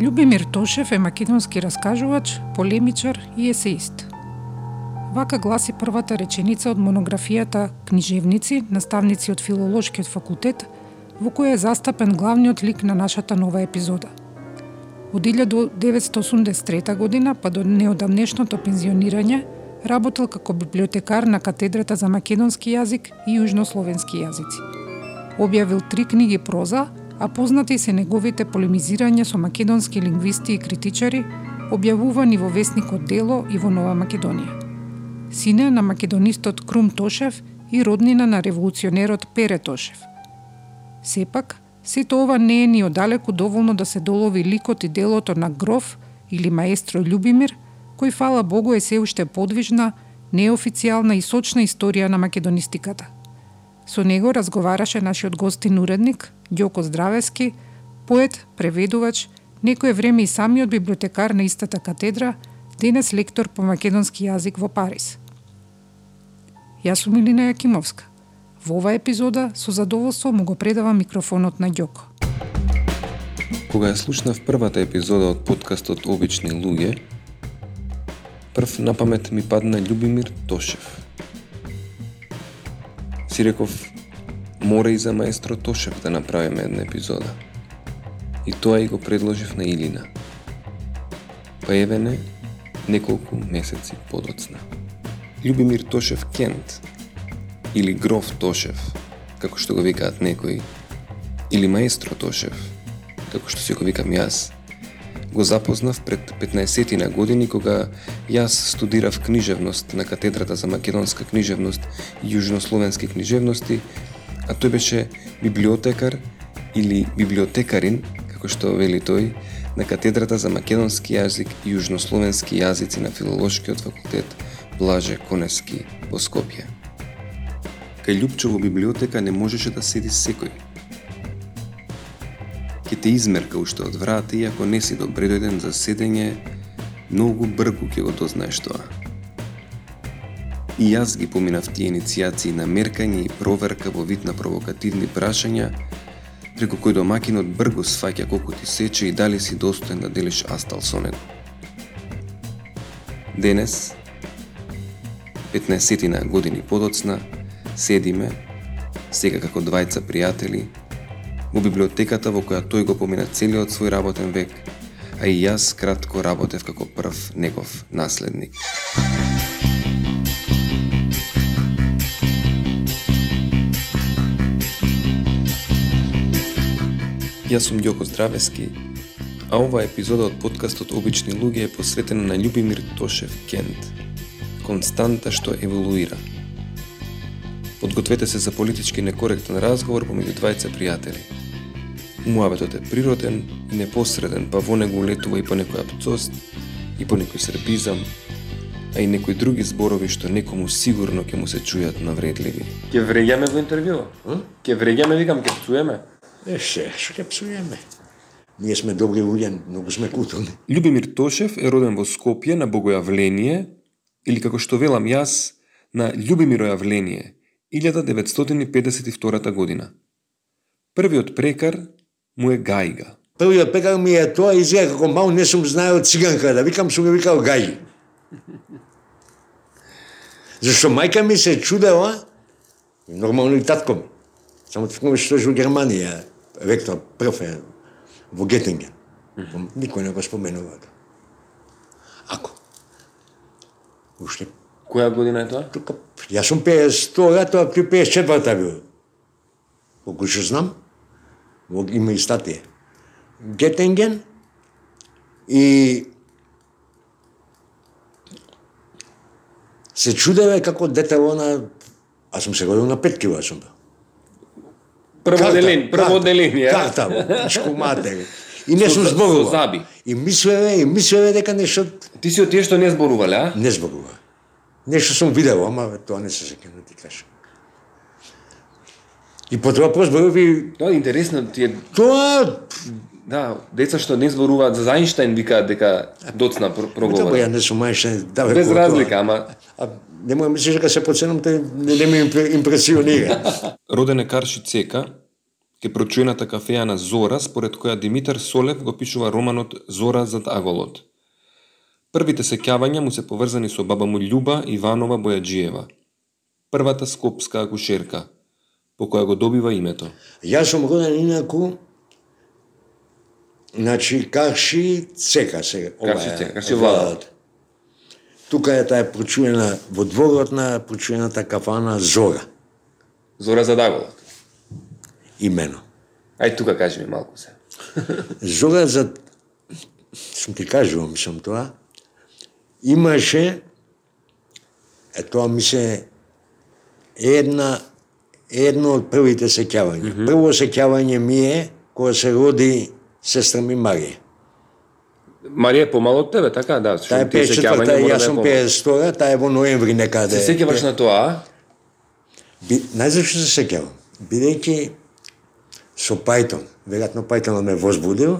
Љубимир Тошев е македонски раскажувач, полемичар и есеист. Вака гласи првата реченица од монографијата Книжевници, наставници од филолошкиот факултет, во која е застапен главниот лик на нашата нова епизода. Од 1983 година па до неодамнешното пензионирање, работел како библиотекар на катедрата за македонски јазик и јужнословенски јазици. Објавил три книги проза, а познати се неговите полемизирања со македонски лингвисти и критичари, објавувани во вестникот Дело и во Нова Македонија. Сине на македонистот Крум Тошев и роднина на револуционерот Пере Тошев. Сепак, сето ова не е ни одалеку доволно да се долови ликот и делото на Гроф или маестро Љубимир, кој фала Богу е се уште подвижна, неофицијална и сочна историја на македонистиката. Со него разговараше нашиот гостин уредник, Ѓоко Здравески, поет, преведувач, некое време и самиот библиотекар на истата катедра, денес лектор по македонски јазик во Париз. Јас сум Илина Јакимовска. Во ова епизода со задоволство му го предавам микрофонот на Ѓоко. Кога ја слушнав првата епизода од подкастот Обични луѓе, прв на памет ми падна Љубимир Тошев. Си реков, мора и за маестро Тошев да направиме една епизода. И тоа и го предложив на Илина. Па еве не, неколку месеци подоцна. Љубимир Тошев Кент, или Гроф Тошев, како што го викаат некои, или маестро Тошев, како што си го викам јас, го запознав пред 15 на години кога јас студирав книжевност на катедрата за македонска книжевност и јужнословенски книжевности, а тој беше библиотекар или библиотекарин, како што вели тој, на катедрата за македонски јазик и јужнословенски јазици на филолошкиот факултет Блаже Конески во Скопје. Кај Лјупчево библиотека не можеше да седи секој, ќе те измерка уште од врата и ако не си добредојден за седење, многу бргу ќе го дознаеш тоа. И јас ги поминав тие иницијации на меркање и проверка во вид на провокативни прашања, преку кој домакинот бргу сваќа колку ти сече и дали си достоен да делиш астал со него. Денес, 15 на години подоцна, седиме, сега како двајца пријатели, во библиотеката во која тој го помина целиот свој работен век, а и јас кратко работев како прв негов наследник. Јас сум Ѓоко Здравески, а ова епизода од подкастот Обични луѓе е посветена на Љубимир Тошев Кент, константа што еволуира – Подгответе се за политички некоректен разговор помеѓу двајца пријатели. Муабетот е природен и непосреден, па во него летува и по некој апцост, и по некој сербизам, а и некои други зборови што некому сигурно ќе му се чујат навредливи. Ке вреѓаме во интервју? Ке вреѓаме, викам, ке пцуеме? Еше, што ќе псуеме? Ние сме добри луѓе, многу сме културни. Љубимир Тошев е роден во Скопје на Богојавление, или како што велам јас, на Љубимиро јавление, 1952 година. Првиот прекар му е Гајга. Првиот прекар ми е тоа изгледа како мал не сум знаел циганка, да викам сум го викал Гај. Зашто мајка ми се чудела, нормално и татко ми. Само татко ми што во Германија, ректор прв е во Гетинген. Никој не го споменува. Ако? Уште Која година е тоа? Тука, јас сум 52 тоа ти 54-та бил. Колку што знам, има и статија. Гетенген и се чудеве како дете она, аз сум се годил на 5 кила сум бил. Прво делен, прво делен, ја. Карта, пичку матери. И не сум зборувал. Заби. И мислеве, и мислеве дека нешто Ти си од тие што не зборувале, а? не зборува. Нешто сум видел, ама тоа не се сеќавам да ти кажам. И потоа прозборови Тоа е интересно, тие тоа да, деца што не зборуваат за Зајнштајн викаат дека доцна про- Тоа ја не сум мајше, да бе, Без кога тоа. разлика, ама А немој мислиш дека се поценам, те не, не ме импре- импресионира. Роден е Карши Цека, ке прочуената кафејана Зора, според која Димитар Солев го пишува романот Зора зад аголот. Првите сеќавања му се поврзани со баба му Љуба Иванова Бојаджиева, првата скопска акушерка, по која го добива името. Јас сум роден инаку, значи, Карши Цека се. ова Карши Цека, Карши. Тука е таа прочуена, во дворот на прочуената кафана Зора, Зора за Даголот. имено. Ај тука кажи ми малку се. Зора за сум ти кажувал, мислам тоа, имаше е тоа ми се една едно од првите сеќавања. Mm -hmm. Прво сеќавање ми е кога се роди сестра ми Марија. Марија е помало од тебе, така да, Таа е тие 54 сеќавања мора јас да е сум помало. 52 таа е во ноември некаде. Се сеќаваш на тоа, а? Би, зашто се сеќавам? Бидејќи со Пајтон, веројатно Пајтон ме возбудил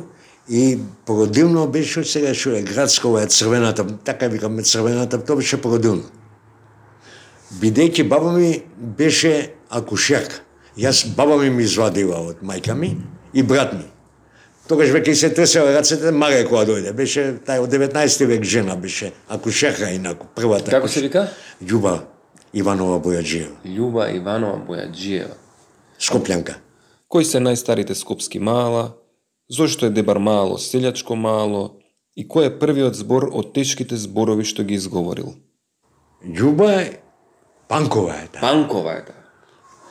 и породилно беше сега што е градска ова е црвената, така викаме црвената, тоа беше породилно. Бидејќи баба ми беше акушерка. Јас баба ми ми извадила од мајка ми и брат ми. Тогаш веќе се тресела рацете Маре кога дојде. Беше тај од 19 век жена беше акушерка инаку првата. Како се вика? Љуба Иванова Бојаджиева, Љуба Иванова Бојаджиева. Скопјанка. Кои се најстарите скопски мала, зошто е Дебар мало, селјачко мало и кој е првиот збор од тешките зборови што ги изговорил? Љуба е Панкова е таа, Панкова е таа.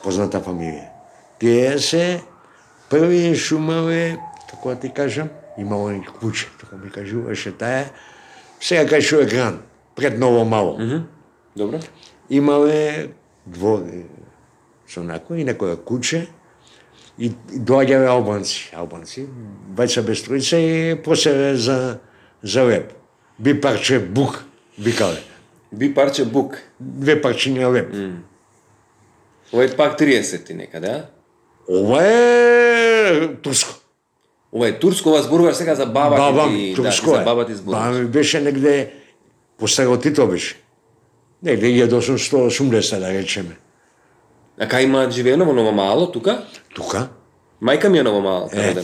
Позната фамилија. Тие се први шумаве, како да ти кажам, имало и куќе, така ми кажуваше таа. Сега е гран, пред Ново Мало. Mm -hmm. Добро? Имале двор со некој и некоја куќе и доаѓале албанци, албанци, бајца без тројца и после за за леп. Би парче бук, викале. Би парче бук. Две парчиња леп. Mm. Ова е пак 30 ти некаде, а? Ова е турско. Ова е турско, ова зборуваш сега за баба Баба ти, да, ти за баба ти Баба зборуваш. ми беше негде по Старотито беше. Негде 1880 да речеме. А кај има живеено во Ново Мало, тука? Тука. Мајка ми е Ново Мало, Е.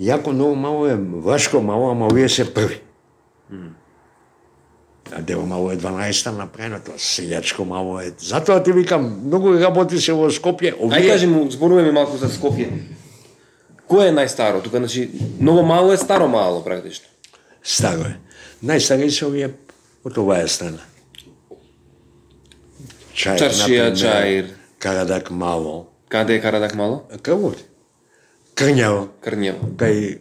Јако ново мало е Вашко мало, ама овие се први. А Дево мало е 12-та направено, тоа селјачко мало е. Затоа ти викам, многу работи се во Скопје. Ај Овие... кажи му, зборуваме ми малку за Скопје. Кој е најстаро? Тука, значи, Ново Мало е старо мало, практично. Старо е. Најстари се овие од оваа страна. Чаир, Чаршија, например, Чаир. Карадак мало. Каде е Карадак Мало? Крвот. Крњаво. Крњево. Кај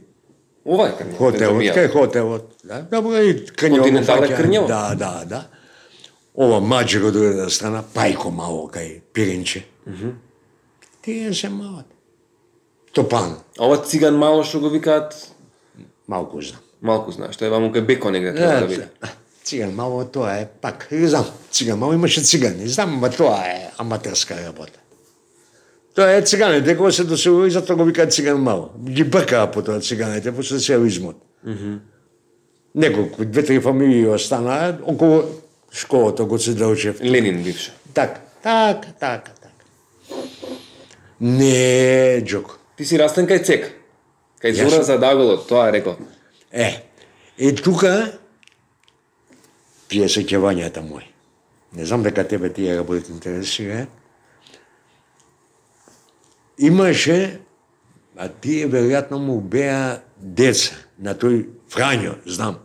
Ова е Крњево. хотелот, Петромија. кај хотелот. Да, добро и Крњаво. Континентал е фаќа. Крњево? Да, да, да. Ова маџер од другата страна, Пајко мало кај Пиринче. Тие се малат. Топан, ова циган мало што го викаат, малку знам. малку знаеш, тоа е ваму кај Беко негде треба да биде. Циган мало тоа е пак, не знам, циган мало имаше цигани, знам, ама тоа е аматерска работа. Тоа е циганите, кога се доселува и затоа го викаат циган мало. Ги бркаа по тоа циганите, по социализмот. Mm -hmm. Неколку, две-три фамилии останаа околу школата кога се Делчев. Ленин бивше. Така, така, така, така. Не, Джоко. Ти си растен кај Цек. Кај Јас Зора за Даголот, тоа реков. Е, и тука тие се ќевањата мои. Не знам дека тебе тие работи интересира. Имаше, а тие веројатно му беа деца на тој Фрањо, знам.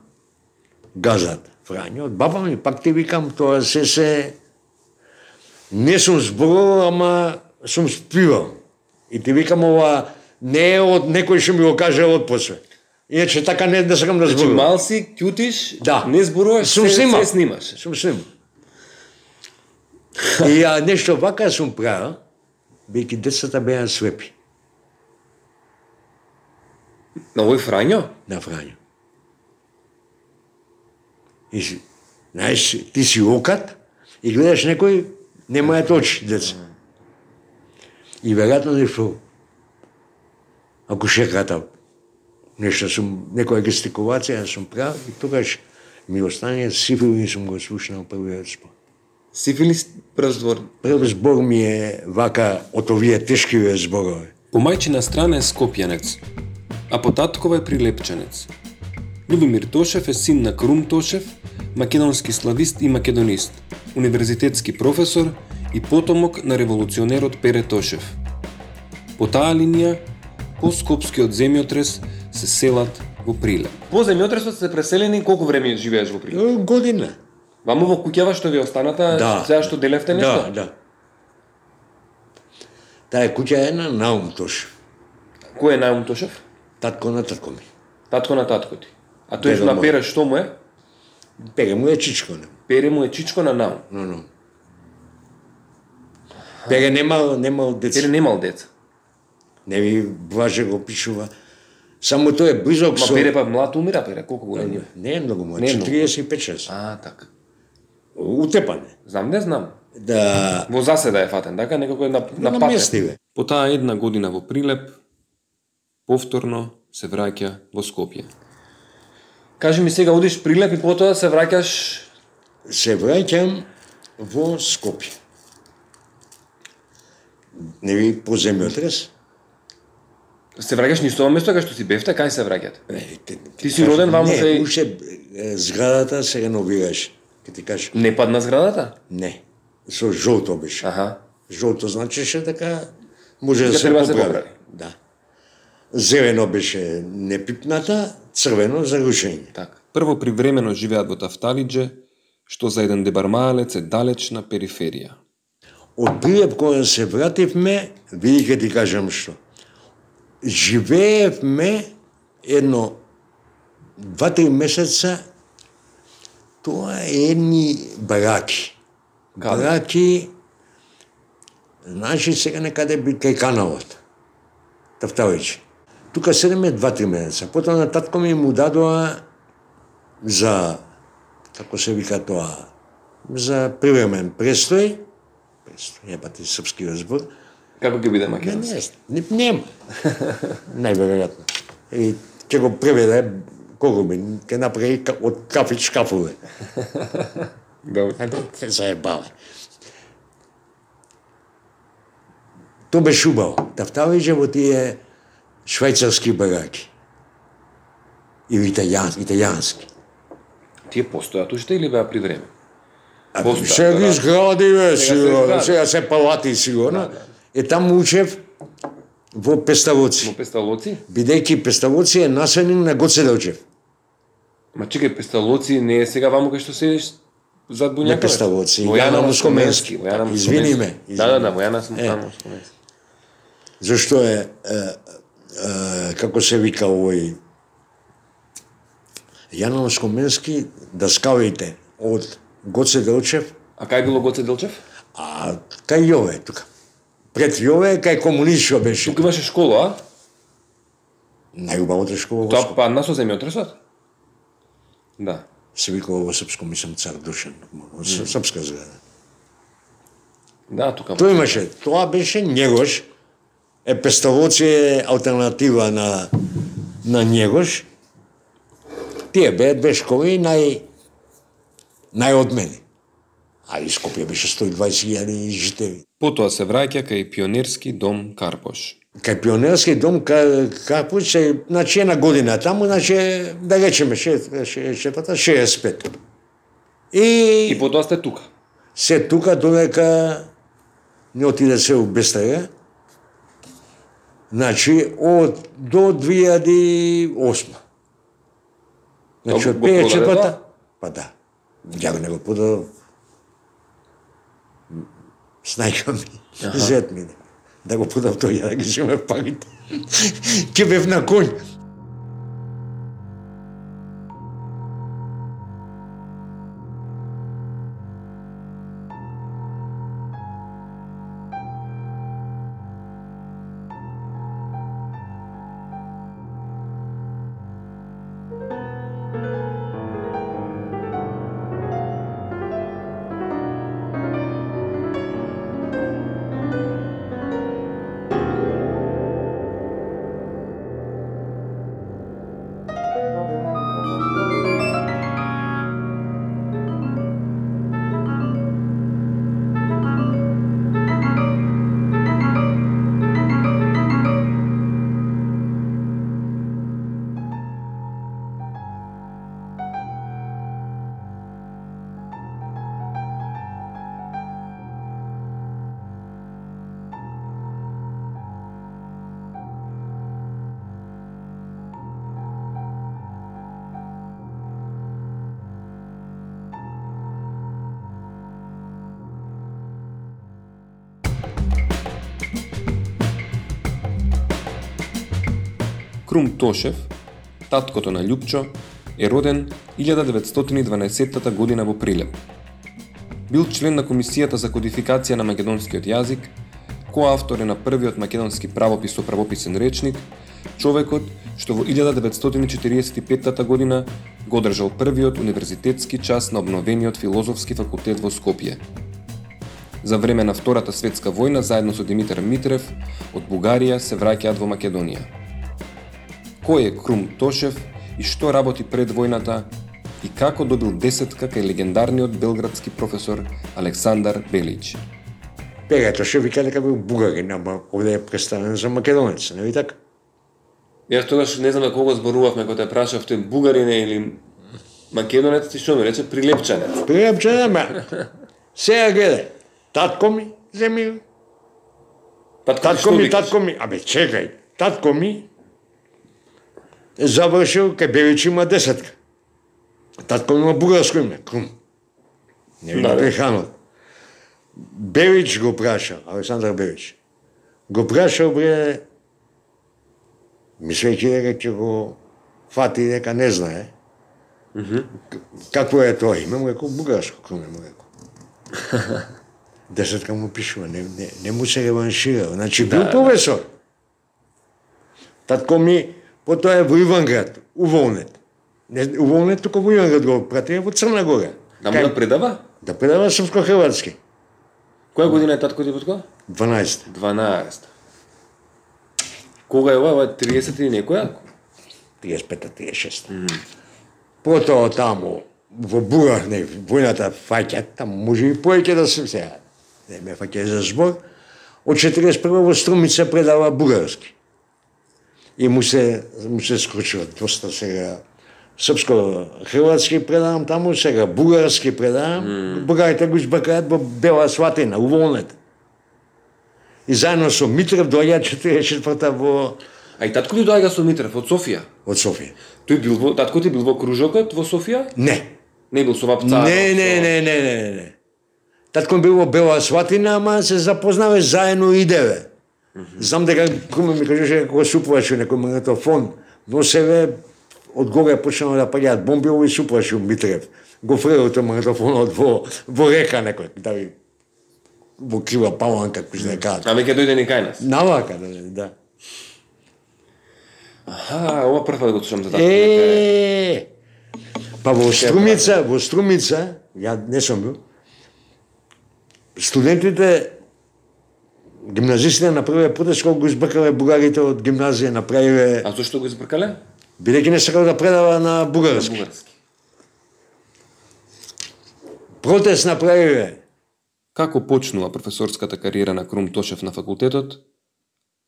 Газат Фрањо, од баба ми, пак ти викам, тоа се се не сум зборувал, ама сум спивал. И ти викам ова не е од некој што ми го каже од после. Иначе така не да сакам да Значи зборувам. мал си, ќутиш, Да. не зборуваш, Сум се, снимал. се снимаш. Сум снимал. И а, нешто вака сум правил, бејќи децата беа слепи На овој Фрањо? на Фрањо. И си, знаеш, ти си окат и гледаш некој, немаат очи деца. И веројатно нешто, ако шеката, нешто сум, некоја гестикулација сум правил и тогаш ми остане сифилис сум го слушнал првиот збор. Сифилис прв збор. Прв збор ми е вака од овие тешкиве зборови. По мајчина страна е скопјанец, а по таткова е прилепчанец. Любомир Тошев е син на Крум Тошев, македонски славист и македонист, универзитетски професор и потомок на револуционерот Пере Тошев. По таа линија, по Скопскиот земјотрес се селат во Прилеп. По земјотресот сте преселени колку време живееш во Прилеп? Година. Ваму во куќава што ви останата, Да. сега што делевте нешто? Да, да. Таа куќа е на Наум Тошев. Кој е Наум Тошев? Татко на татко ми. Татко на татко ти. А тој Дедо на. Пере што му е? Пеге му е чичко. Не. Пере му е чичко на Наум. Но, но. Пеге немал, немал деца. Пере немал деца. Не ви блаже го пишува. Само тој е близок Ма со... Пере па млад умира Пере, колку голем е? Не е многу млад, Не е многу. 45-6. А, така. Утепане. Знам, не знам. Да Во заседа е фатен, така некако е на, на на патен. По таа една година во Прилеп, повторно се враќа во Скопје. Кажи ми сега одиш прилеп и потоа се враќаш Се враќам во Скопје. Не ви по земјотрес? се враќаш низ тоа место кај што си бевте, кај се враќате? Те- Ти си роден ваму Не, кај- уште зградата се реновираше. Ке ти кажеш, Не падна зградата? не. Со жолто беше. Аха. Жолто значеше така може да Дека се да се поправи. Да. Зелено беше непипната, црвено за рушење. Така. Прво привремено живеат во Тафталиџе, што за еден дебармалец е далечна периферија. Од Пријеп кога се вративме, види ке ти кажам што. Живеевме едно два-три месеца тоа е едни бараки. Каде? Бараки Значи сега некаде би кај каналот. Тафталиќе. Тука седеме два-три месеца. Потоа на татко ми му дадоа за како се вика тоа, за привремен престој, престој, ебате српски разбор, Како ќе биде не, македонски? не, не, нема. Најверојатно. И ќе го преведе би, ќе направи од кафич кафове. Да. Ајде, се заебаве. То беше убаво. Тафталиџе во тие швајцарски бараки. Или италијански, италијански. Тие постојат уште или беа привреме? А Постојат, Се ги да. изгради, бе, се сигурно. Сега се палати, сигурно. Е, таму учев во Во Песталоци. Песталоци? Бидејќи Песталоци е населен на Гоце Делчев. Ма чекај, Песталоци не е сега ваму кај што седиш зад Буњакова? Не Песталоци, Во Јана Јана Москоменски. Јана Извини Москоменски. ме, Да, да, извини да, во Јана сум Е. таму Москоменски. Зашто е, е, е како се вика овој Јано Москоменски даскалите од Гоце Делчев, А кај било Гоце Делчев? а кај Јове тука. Пред Јове кај комунистичко беше. Тука имаше школа, а? Најубавата школа Тоа Скопје. падна со земјотресот? Да. Се викува во српско, мислам, цар Душан. Српска зграда. Да, тука. Тој имаше, тоа беше Негош. Е, Песталоци е алтернатива на, на Негош. Тие беа две школи нај, најодмени. А и Скопје беше 120.000 жители. Потоа се враќа кај пионерски дом Карпош. Кај пионерски дом, ка, како се, значи една година таму, значи, да речеме, 64 65. И, И потоа сте тука. се тука додека не отиде се у Бестага. Значи, од до 2008. Значи, од го продаде 54 тоа? Па да. Ја го не го подадов. Снајка ми, зет ми. Да го подав тој, ја да ги земе парите. Ке бев на конј. Тошев, таткото на Лјупчо, е роден 1912 година во Прилеп. Бил член на Комисијата за кодификација на македонскиот јазик, коавтор е на првиот македонски правопис со правописен речник, човекот што во 1945 година го одржал првиот универзитетски час на обновениот филозофски факултет во Скопје. За време на Втората светска војна, заедно со Димитар Митрев, од Бугарија се враќаат во Македонија. Кој е Крум Тошев и што работи пред војната и како добил десетка кај легендарниот белградски професор Александар Белич. Пега Тошев вика дека бил бугарин, ама овде е представен за македонец, не ви така? Јас тогаш не знам на кого зборувавме кога те прашав тој бугарин е или македонец, ти што ми рече прилепчанец. Пријапче, ама сега гледај, татко ми земи Татко, Татко ми, татко ми, абе чекај, татко ми завршил кај Белич има десетка. Татко има бугарско име, Крум. Не ви Да, да, да. преханот. Белич го праша, Александар Белич. Го прашал бре, мислејќи дека ќе го фати дека не знае. Какво е тоа име? Му рекол бугарско Крум, му рекол. Десетка му пишува, не, не, не му се реваншира. Значи, бил Да, професор. Татко ми, потоа е во Иванград, уволнет. Не, уволнет, туку во Иванград го прати, во Црна Гора. Да му да предава? Да предава српско-хрватски. Која година е татко ти потко? 12. 12. Кога е ова? Ова е 30 и некоја? 35-та, 36-та. Потоа таму, во Бурах, не, војната фаќа, таму може и поеќе да се сега. Не ме фаќа за збор. Од 41 во Струмица предава бугарски. И му се, му се скручува доста сега српско-хрватски предавам таму, сега бугарски предавам. Mm. Бугарите го избакаат во Бела Сватина, уволнет. И заедно со Митрев доаѓа 44-та во А и татко ти доаѓа со Митрев од Софија. од Софија. Тој бил во татко ти бил во кружокот во Софија? Не, Не бил со Вапцаров. Не, не, не, не, не, не, не. Татко бил во Бела Сватина, ама се запознаве заедно идеве. Знам дека куме ми кажеше кога супуваше некој магнитофон, но себе од горе почнаа да паѓаат бомби, овој супуваше Митрев. Го фрело тој магнитофонот во, во река некој, да ви во крива паланка, кој се кажат. Аме ќе дојде ни кај нас. Навака, да, да. Аха, ова прв пат го слушам за дека е. Е, па во Струмица, во Струмица, ја не сум бил, студентите, гимназистите направиле протест кога го избркале бугарите од гимназија, направиле, А зошто го избркале? бидејќи не сакал да предава на бугарски. Бугарски. Протест направиле. Како почнува професорската кариера на Крум Тошев на факултетот?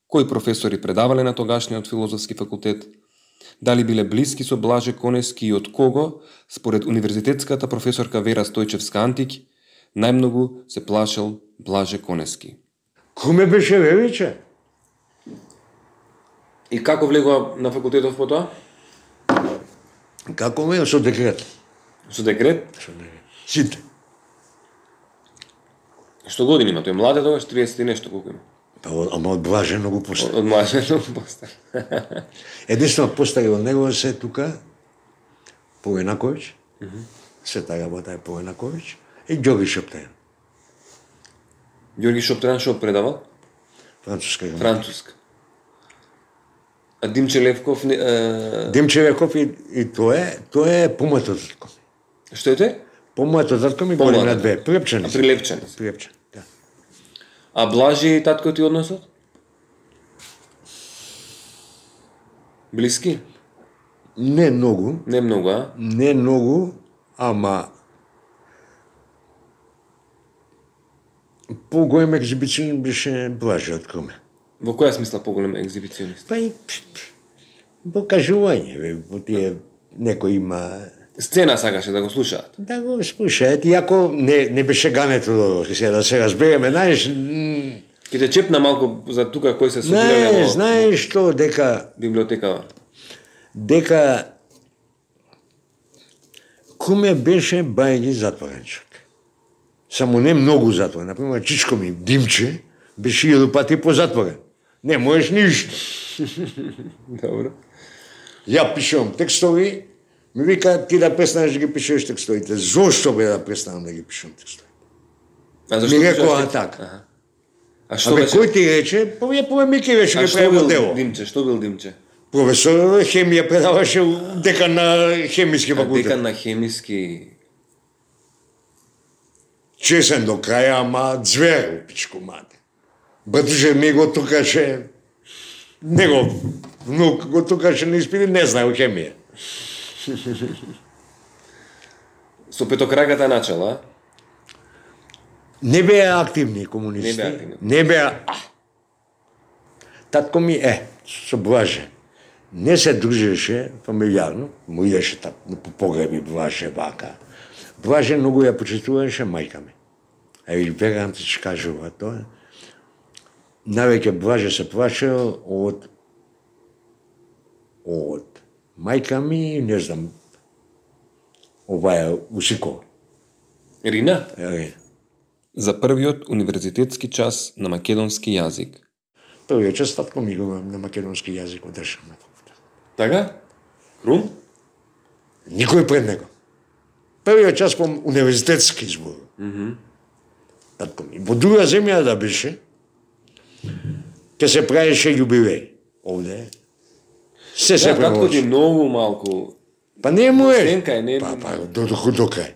Кои професори предавале на тогашниот филозофски факултет? Дали биле блиски со Блаже Конески и од кого, според универзитетската професорка Вера Стојчевска Антик, најмногу се плашел Блаже Конески? Куме беше величе. И како влегува на факултетов потоа? Како ме со декрет. Со декрет? Со декрет. Сите. Што години има? Тој млад е тогаш 30 и нешто колку има. Па, ама од Блаже многу постар. Од млад е постар. Единствено постари од него се тука Поенаковиќ, се тага работа е Поенаковиќ и Ѓорги Шоптен, Ѓорги Шоптран што предавал? француска. Француска. А Димче Левков не, е... Димче Реков и, и тоа е, тоа е помоето татко. што е тој? Помоето татко ми Помладо. година две, прилепчани. А прилепчани. Прилепчани, да. А Блажи и татко ти односот? Блиски? Не многу, Не многу, а? не многу, ама поголем екзибицион беше Блаже од Круме. Во која смисла поголем екзибиционист? Па и во кажување, бе, тие некој има Сцена сакаше да го слушаат. Да го слушаат, иако не, не беше гането се да се разбереме, знаеш, Ке те чепна малку за тука кој се собирале знаеш, во знаеш што, дека, библиотекава. дека Куме беше бајги затворен човек. Само не многу затворен. Например, Чичко ми, Димче, беше илу пати позатворен. Не можеш ништо. Добро. Ја пишувам текстови, ми вика ти да престанеш да ги пишеш текстовите. Зошто бе да престанам да ги пишувам текстови? А Ми пишуваш рекоа така. А што Абе, кој ти рече? Пове А ги што правимо бил дело. Димче? Што бил Димче? Професор хемија предаваше дека на хемиски факултет. Декан на хемиски Чесен до краја, ама звер, пичко мате. Братуше ми го тукаше, него внук го тукаше на испити, не знае хемија. со петокраката начала? Не беа активни комунисти. Не беа активни. Не беа... А. Татко ми е, со Блаже. Не се дружеше фамилиарно, му идеше тат, по погреби Блаже вака. Блаже многу ја почитуваше мајка ми. А и верам ти ќе кажува тоа. Навеќе Блаже се плашел од од мајка ми, не знам, оваја Усикова. Рина? Е, За првиот универзитетски час на македонски јазик. Првиот час татко ми го на македонски јазик од државна факултет. Така? Крум? Никој пред него. Првиот час по универзитетски збор. Mm -hmm. Татко ми. Во друга земја да беше, ќе се правеше јубилеј. Овде. Се се Да, ти премолчи. многу малку Па не му е. Сенка е, не- Па, па, до, до, до крај.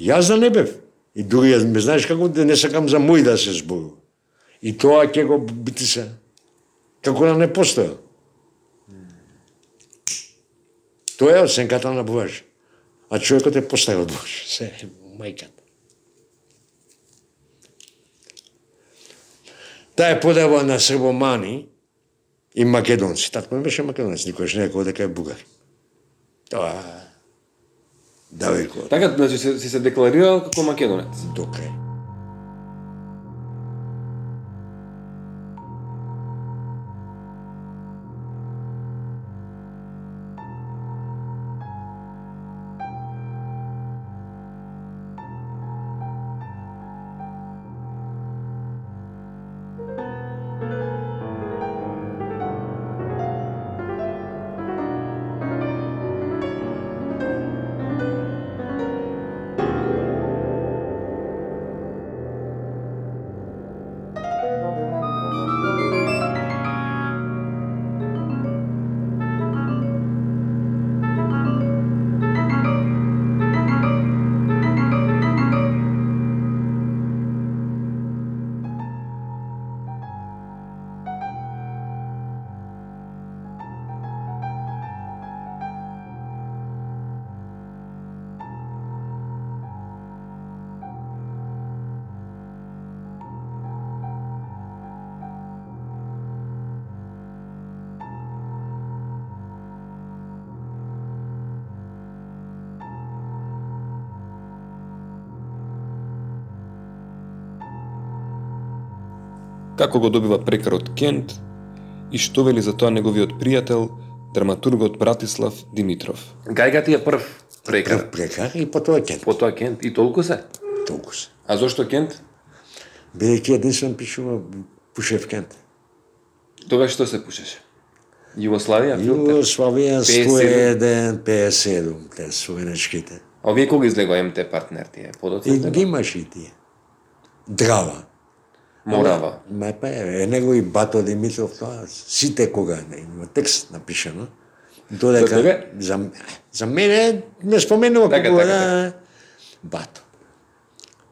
Јас да не бев. И дури, јас ме знаеш како да не сакам за мој да се зборува. И тоа ќе го бити се. Како да не постоел. Тоа е оценката на Боже. А човекот е поставил Боже. Се, мајката. Таа е подава на србомани и македонци. Татко ми беше македонец, никош не рекол дека е бугар. Тоа далеко Така, значи си се декларирал како македонец. до Како го добива прекарот Кент и што вели за тоа неговиот пријател, драматургот Братислав Димитров. Гајга ти е прв прекар. Прв прекар и потоа Кент. Потоа Кент. И толку се. Толку се. А зошто Кент? Бидејќи единствен пишува пушев Кент. Тогаш што се пушеше? Југославија. Југославија 101, 57, те словенечките. А овие кога излегува МТ партнер тие? Подоцна И ги и тие. Драва. Морава. Ма па е, е него и Бато Димитров тоа сите кога не има текст напишано. За Додека тебе? за, за мене не споменува Така, како така, да Бато.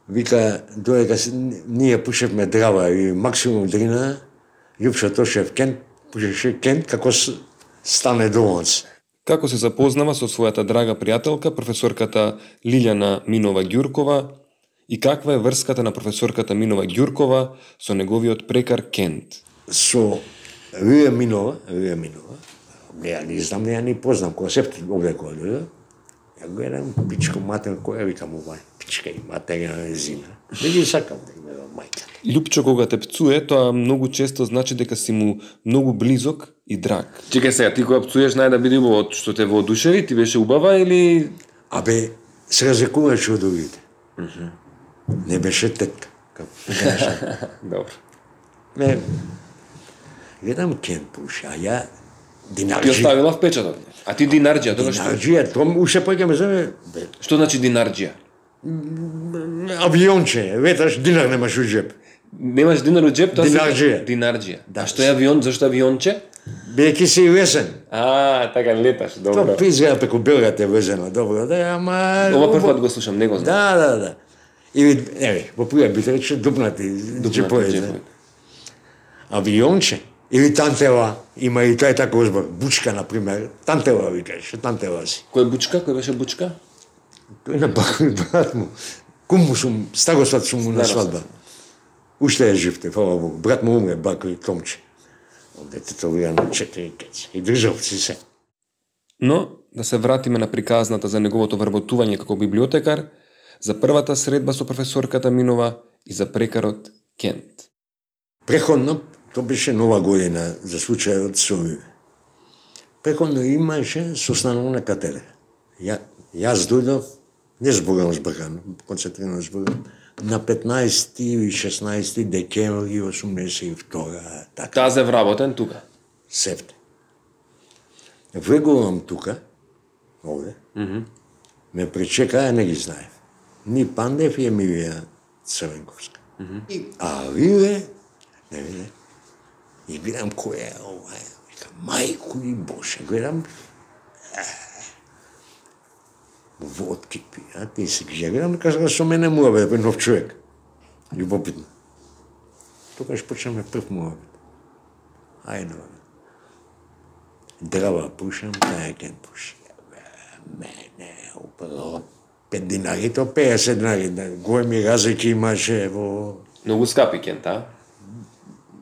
Вика додека си- ние пушевме драва и максимум дрина, Јупшо Тошев Кент пушеше Кент како с- стане долонц. Како се запознава со својата драга пријателка, професорката Лилјана Минова Ѓуркова и каква е врската на професорката Минова Ѓуркова со неговиот прекар Кент? со Рија Минова, Рија Минова, не ја не знам, не ја ни познам, кога се овде кога дојде, ја гледам пичко матер, која викам ова, пичка и материна незина. Не ги сакам да има мајка. Лјупчо кога те пцуе, тоа многу често значи дека си му многу близок и драг. Чекај сега, ти кога пцуеш нај да биде убаво, што те воодушеви, ти беше убава или Абе, се разлекуваше од другите. Не беше кажа. Добро. Не, гледам Кен пуша, а ја Ти Динарджија. оставила впечаток. А ти Динарджија, тоа што? Динарджија, тоа уште појќаме за Што значи Динарджија? авионче, веташ динар немаш у джеп. Немаш динар у джеп, тоа Динарджија. Динарджија. Да. А што е авион, зашто авионче? Бидејќи си весен. А, така леташ, Тоа добро. пизга преку Белград е везено, добро, да, ама... Ова прв пат го слушам, не го знам. Да, да, да. Или, еве, во прија би рече дупнати Дупнати. Да. Авионче, или тантела, има и тој таков збор, бучка, например, тантела викаш, тантела си. Кој е бучка? Кој беше бучка? Тој на брат, брат му, кум му сум, старосват сум му на свадба. Уште е живте, фала Богу. Брат му умре, бако и Томче. Детето вија на четири кец. И државци се. Но, да се вратиме на приказната за неговото вработување како библиотекар, за првата средба со професорката Минова и за прекарот Кент. Преходно, тоа беше нова година за случајот со. Преходно имаше состанувна катедра. Ја, јас дојдов, не зборам збркано, концентрирано зборам, на 15 и 16 декември 82 така. Таа се вработен тука. септе. Влегувам тука, овде, ме пречека, не ги знаев. Ни Пандев и Емилија Црвенковска. И, а виве, не виде, и гледам кој е ова, вика, мајко и Боже, гледам, водки пијат и се ги гледам, кажа да со мене му бе, нов човек. Љубопитно. Тогаш почнеме прв муабет. Ајде, бе. Пушам, тај кен пуши. Мене, управо, 5 динари, то 50 динари. Големи разлики имаше во Многу скапи Кент, а?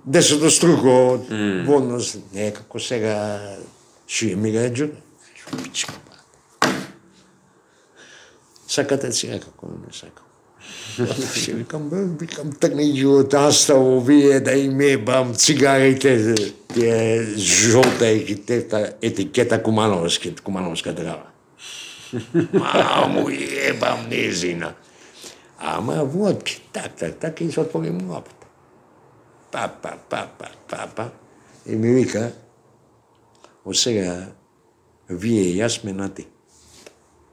десето струко mm. во однос. Не како сега шие ми джу. Пичка, ба. Сакате сега како не сакам. Си викам, бе, викам, тргни животанства овие да им ебам цигарите, тие жолта етикета, етикета Кумановски, Кумановска драва. Маму ебам незина. Ама водки, так, так, так, и се отвори муабет. Па, па, па, па, па, па. И ми вика, од сега, вие и јас сме на ти.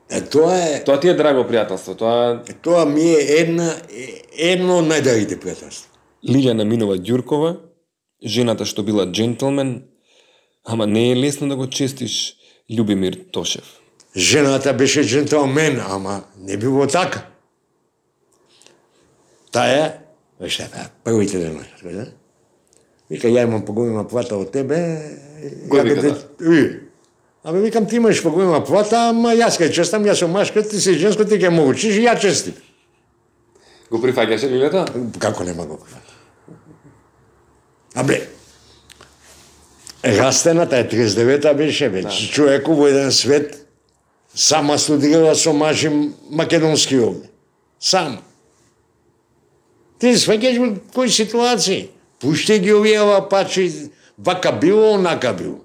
Е, тоа е, Тоа ти е драго пријателство, тоа тоа ми е една, едно од најдарите пријателства. Лилјана Минова Ѓуркова, жената што била джентлмен, ама не е лесно да го честиш Љубимир Тошев. Жената беше джентлмен, ама не било така. Таја, веш така, првите денови, да? Вика, ја имам поголема плата од тебе. Кој вика? Ви. Абе, викам, ти имаш поголема плата, ама јас кај честам, јас сум машка, ти си женско, ти ке му учиш, и ја честим. Го прифаќаше Лилјата? Како нема го прифати? Абе, растената е 39-та беше веќе. Човеку во еден свет сама студирала со мажи македонски овде. Сама. Ти сваќаш во кој ситуација? Пушти ги овие пачи, вака било, онака било.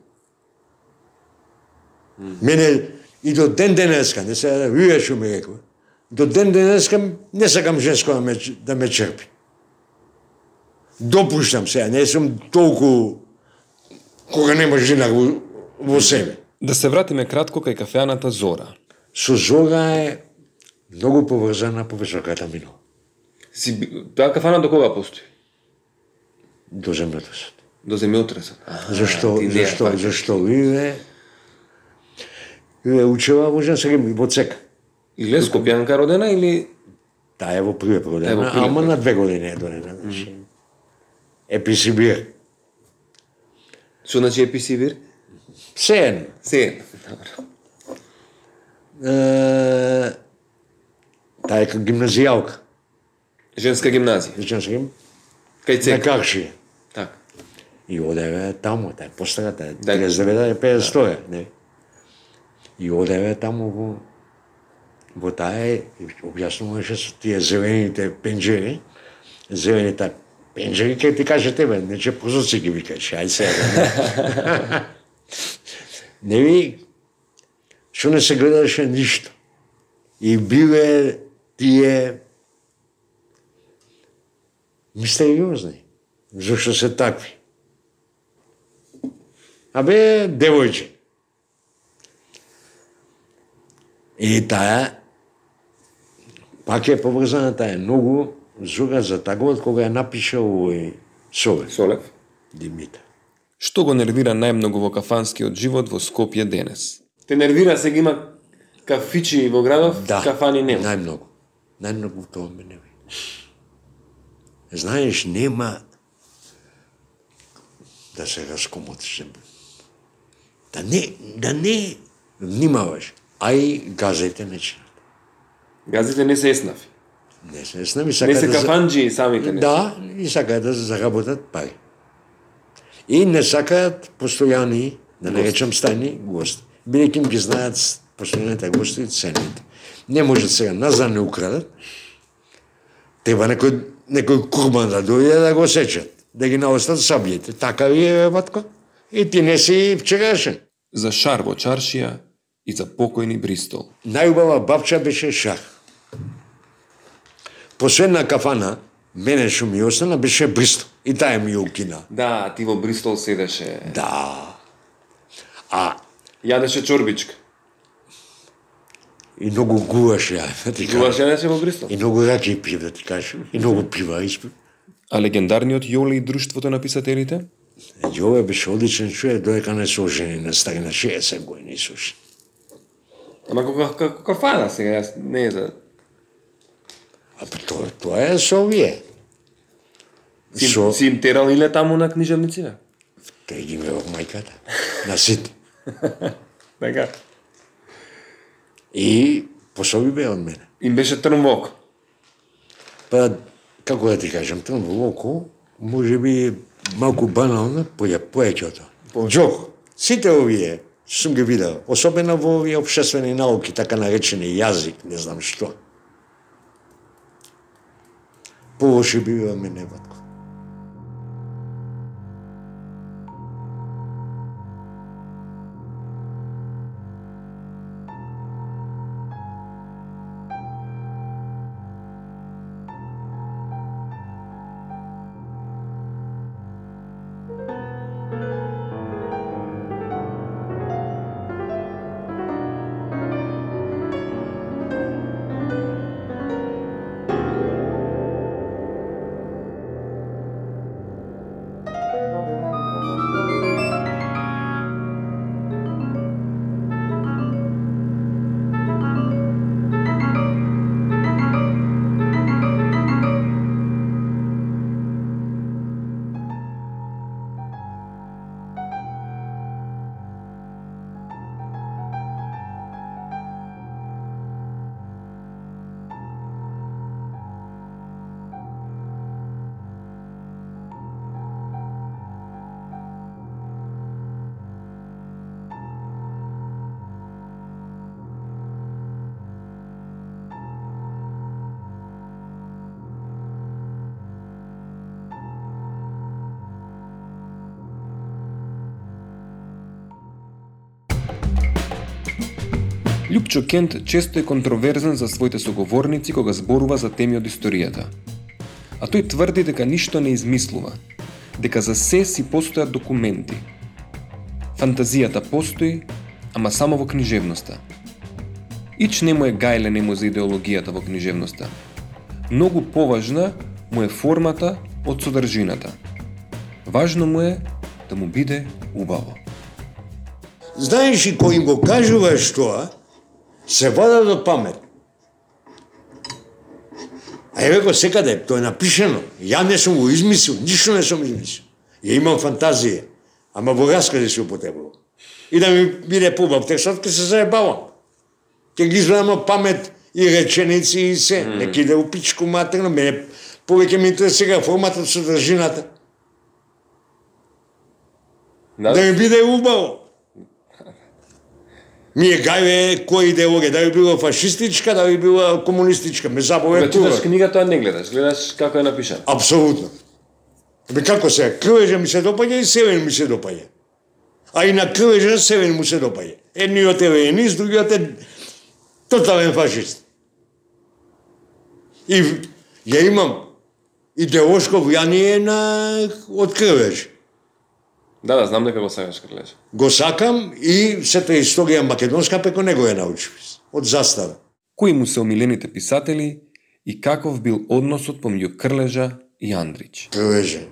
Мене и до ден денеска, не се вие што ми рекла, до ден денеска не сакам женско да ме, да ме черпи. Допуштам се, не сум толку кога нема жена во, во себе. Да се вратиме кратко кај кафеаната Зора. Со Зора е многу поврзана професорката Мино. Си, таа кафана до кога постои? До земјотресот. До земјотресот. А, Зашто, ја зашто, фаќаш. зашто вие вие учева во женска гим- во цека. Или е Скопјанка родена или Таа е во Прилеп Таа е во родена, Прилеп ама на две години е донена. Значи. Еписибир. што значи еписивир? Се едно. Се. Добро. Е, Таа е како гимназијалка. Женска гимназија. Женска гим Кај на цек. Каршија. Така. И одеве таму, таа е постара, таа е Да. 39 е 52 не. И одеве таму во во таа е, објаснуваше со тие зелените пенџери, зелените пенџери, кај ти каже тебе, не че прозорци ги викаш, ај сега. не, не ви, што не се гледаше ништо. И биле тие мистериозни, зашто се такви. Абе, девојче. И таа, пак е поврзана таа многу зора за тагот кога ја напиша овој Сове, Солев. Димитар. Што го нервира најмногу во кафанскиот живот во Скопје денес? Те нервира сега има кафичи во градов, Да, кафани нема. најмногу. Најмногу тоа ме не Знаеш, нема да се раскомотиш. Да не, да не внимаваш. А и газете не чинат. Газите не се еснафи. Не се знами, Не се да... кафанджи самите не. Да, и сакаат да заработат пари. И не сакаат постојани, да не речам стајни гости. Бидејќи им ги знаат постојаните гости и цените. Не можат сега назад не украдат. Треба некој некој курбан да дојде да го сечат, да ги наостат сабијите. Така ви е, батко. И ти не си вчерашен. За шар во чаршија и за покојни Бристол. Најубава бабча беше шах. Последна кафана, мене што ми остана, беше Бристол. И таа ми укина. Да, ти во Бристол седеше. Да. А Јадеше чорбичка. и многу гуваше, ја, да ти кажам. јадеше во Бристол. И многу раки пив, да ти кажам. И многу пива испив. А легендарниот Јоле и друштвото на писателите? Јове беше одличен човек, доека не се ожени на стари на 60 години се ожени. Ама како како кафана сега, јас не е за А па тоа, тоа е со овие. Со... си им терал иле таму на книжевниците. Кај ги имав мајката. На сите. Така. И пособи бе од мене. Им беше трн во око. Па, како да ти кажам, трн во око, може би малку банално, поја поеќе од тоа. Джок, сите овие, сум ги видел, особено во овие обштествени науки, така наречени јазик, не знам што. Położyłem mnie. Мене, Кент често е контроверзен за своите соговорници кога зборува за теми од историјата. А тој тврди дека ништо не измислува, дека за се си постојат документи. Фантазијата постои, ама само во книжевноста. Ич не му е гајле нему за идеологијата во книжевноста. Многу поважна му е формата од содржината. Важно му е да му биде убаво. Знаеш и кој им го кажуваш тоа, се вадат од памет. А еве го секаде, тоа е напишено. Ја не сум го измислил, ништо не сум измислил. Ја имам фантазија, ама во раскази се употребувам. И да ми биде побав текстот, ке се заебавам. Ке ги од памет и реченици и се. Mm. Неки да у пичку матерно, мене повеќе ми интересира форматот содржината. Да, Да ми биде убаво. Ми е гајве кој идеологија, да би била фашистичка, да би била комунистичка, ме забаве Кога читаш тура. книга, тоа не гледаш, гледаш како е напишано. Апсолутно. Бе како се, крвежа ми се допаѓа и севен ми се допаѓа. А и на крвежа севен му се допаѓа. Едниот е венист, другиот е тотален фашист. И ја имам идеолошко влијание на од крвеж. Да, да, знам дека го сакаш Крлежа. Го сакам и сета историја македонска преко него ја научив. Од застава. Кои му се омилените писатели и каков бил односот помеѓу Крлежа и Андрич? Крвеже,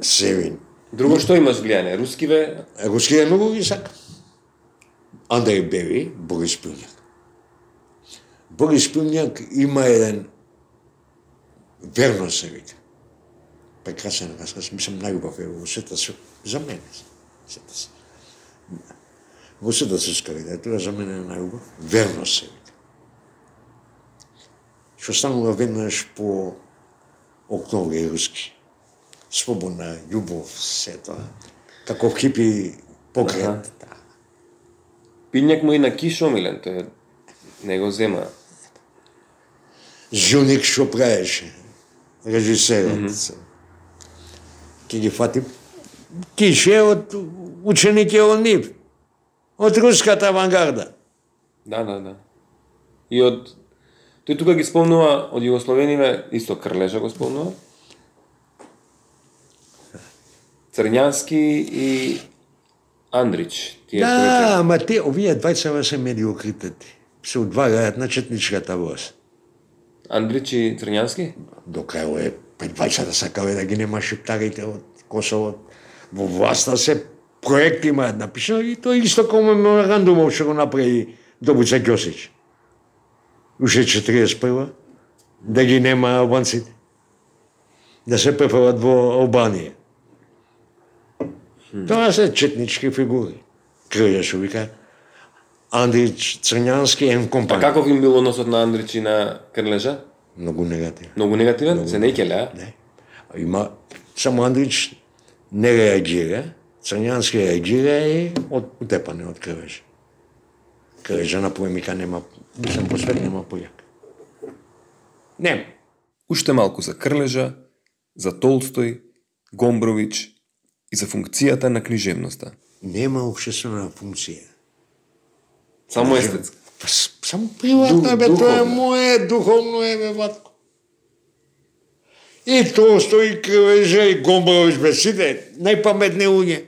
Севин. Друго што имаш влијание? Рускиве? Рускије многу ги сакам. Андреј Беви, Борис Пилњак. Борис Пилњак има еден верно се вика. Прекрасен рассказ, мислам најубав е во сета се за мене. Сета се. Во сета се скари, тоа за мене е најубав. Верно се вика. Што станува веднаш по октомври руски. Слободна, љубов, се тоа. Каков хипи. Аха. Да. Пилњак му и на Киш омилен, тој не го зема. Жуник што правеше, режисерот. Mm -hmm. Ке ги фати кише од ученици од нив, од руската авангарда. Да, да, да. И од тој тука ги спомнува од Југословениве, исто Крлежа го спомнува. Црњански и Андрич. Тие Да, ама те, овие двајца се медиокритети. Се одвагаат на четничката власт. Андрич и Црњански? До крај е па двајцата сакале да ги нема шиптарите од Косово. Во власта се проект имаат напишано и тоа исто како меморандумов што го направи Добуца Ќосич. Уште 41 да ги нема албанците. Да се префалат во Албанија. Тоа се четнички фигури. Крилја што вика Андрич Црњански А компанија. каков им бил односот на Андрич и на Крлежа? Многу негативно. Многу негативен? Се не икеле, а? Не. Има само Андрич не реагира, Црњански реагира и од утепане од крвеж. Крвежа на поемика нема, мислам по свет нема појак. Нема. Уште малку за Крлежа, за Толстој, Гомбрович и за функцијата на книжевноста. Нема обшествена функција. Само естетска. Па, само приватно е, бе, тоа е мое, духовно е, бе, батко. И Толстој, Крвежа и Гомбрович, бе, сите најпаметни луѓе.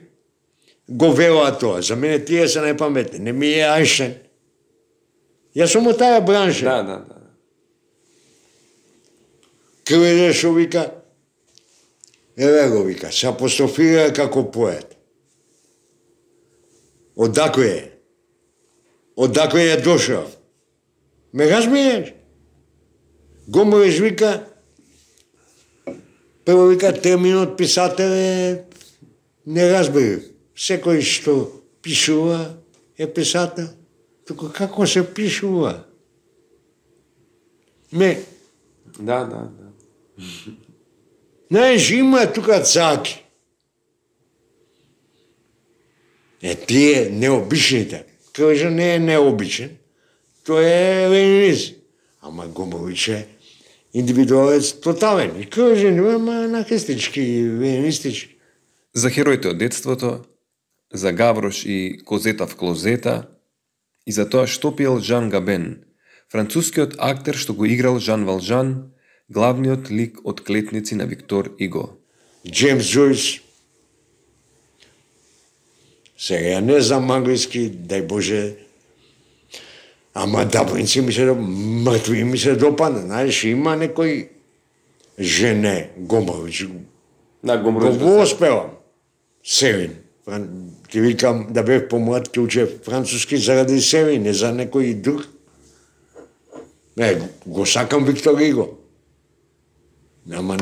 Го велаат тоа. За мене тие се најпаметни. Не ми е Айнштейн. Јас сум од таа бранша. Да, да, да. Крвежа што вика, еве го вика, се апострофира како поет. Одакle е? Одакle е дошол? Ме разбираш? Гомовеш вика, прво вика терминот писател е неразбрив. Секој што пишува е писател. Туку како се пишува? Ме, Да, да, да. Знаеш, има тука цаки. Е, тие необичните. Кажа не е необичен. Тој е ленинист. Ама Гомович е индивидуалец тотален. И кажа, нема анархистички, ленинистички. За хероите од детството, за Гаврош и Козета в клозета и за тоа што пиел Жан Габен, францускиот актер што го играл Жан Валжан, главниот лик од клетници на Виктор Иго. Джеймс Джойс. Сега ја не знам англиски, дај Боже, ама даблинци ми се мртви ми се допадна. Знаеш, има некој жене, Гомович, Да, го Гомбрович го го се- успевам. Севин. Фран... Ти викам да бев помлад, ќе учев француски заради Севин, не за некој друг. Не, го сакам Виктор Иго. Ама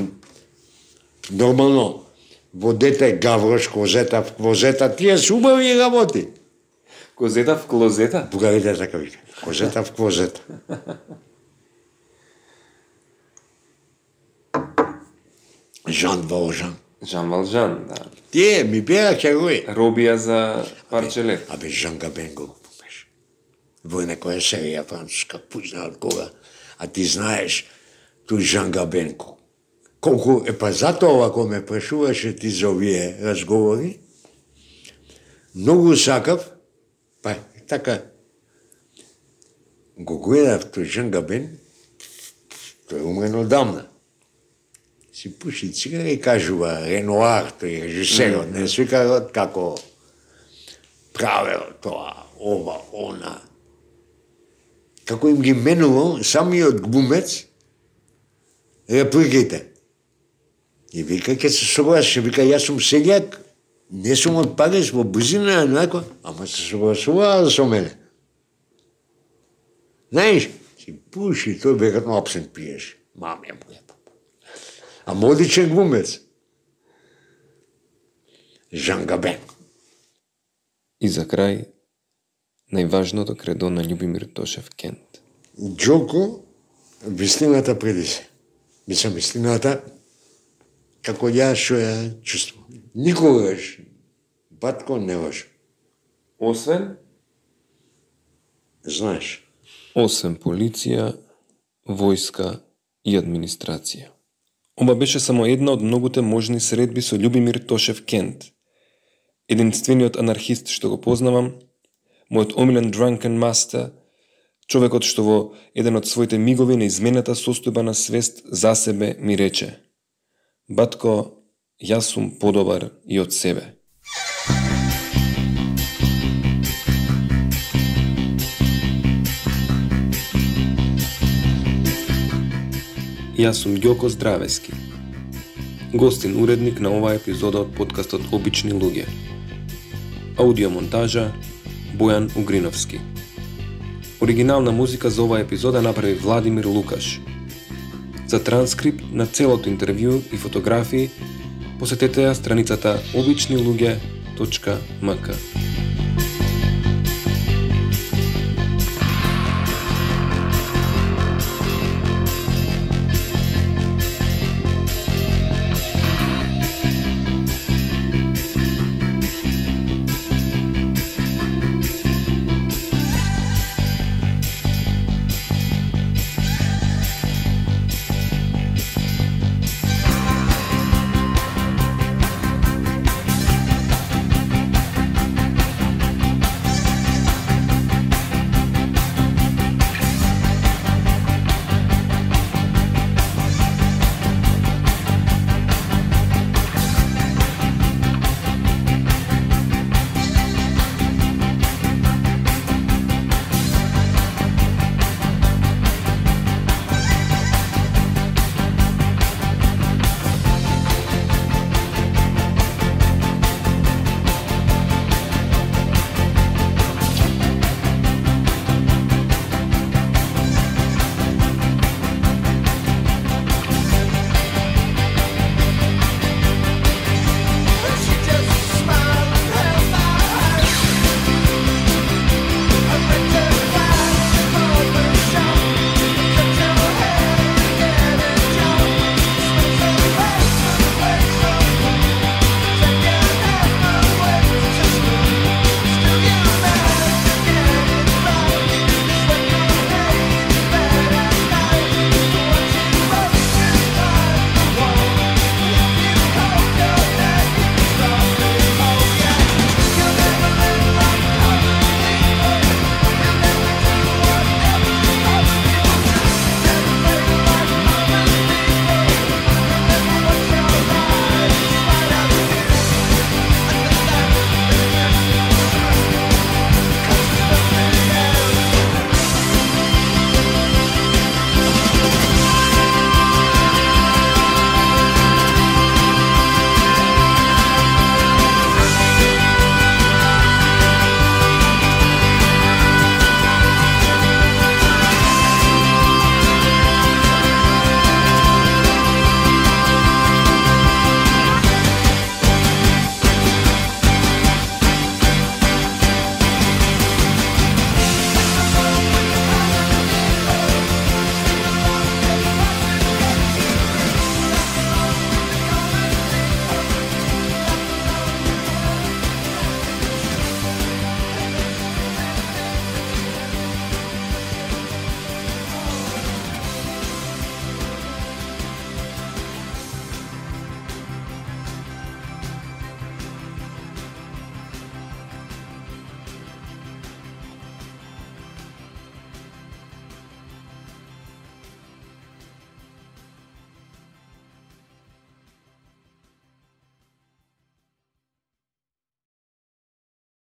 нормално во дете Гаврош, Козета, Козета, тие се убави работи. Козета в клозета? Бугарите така вика. Козета в Козета. Жан Валжан. Жан Валжан, да. Тие ми беа херои. Робија за парче лев. Абе, Жан Габен го помеш. Во некоја серија француска, пујна од кога. А ти знаеш, тој Жан Габен, ко- колку, е па затоа ако ме прашуваше ти за овие разговори, многу сакав, па така, го гледав тој Жан Габен, тој умрен одамна. си пуши цигара и кажува Ренуар, тој режисерот, не свика како правел тоа, ова, она. Како им ги менувал самиот глумец репликите. И вика, ке се согласи, вика, јас сум селјак, не сум од Париж, во близина, нако, ама се согласува со мене. Знаеш, си пуши, тој веројатно абсент пиеш. Маме му е. А модичен глумец. Жан Габен. И за крај, најважното кредо на Љубимир Тошев Кент. Джоко, вистината преди се. Мислам, вистината, како ја што ја чувствувам. Никогаш, батко не лажу. Освен? Знаеш, Освен полиција, војска и администрација. Ова беше само една од многуте можни средби со Љубимир Тошев Кент, единствениот анархист што го познавам, мојот омилен drunken master, човекот што во еден од своите мигови на измената состојба на свест за себе ми рече Батко, јас сум подобар и од себе. Јас сум Ѓоко Здравески. Гостин уредник на оваа епизода од подкастот Обични луѓе. Аудиомонтажа Бојан Угриновски. Оригинална музика за оваа епизода направи Владимир Лукаш. За транскрипт на целото интервју и фотографии посетете ја страницата обичнилуѓе.мк.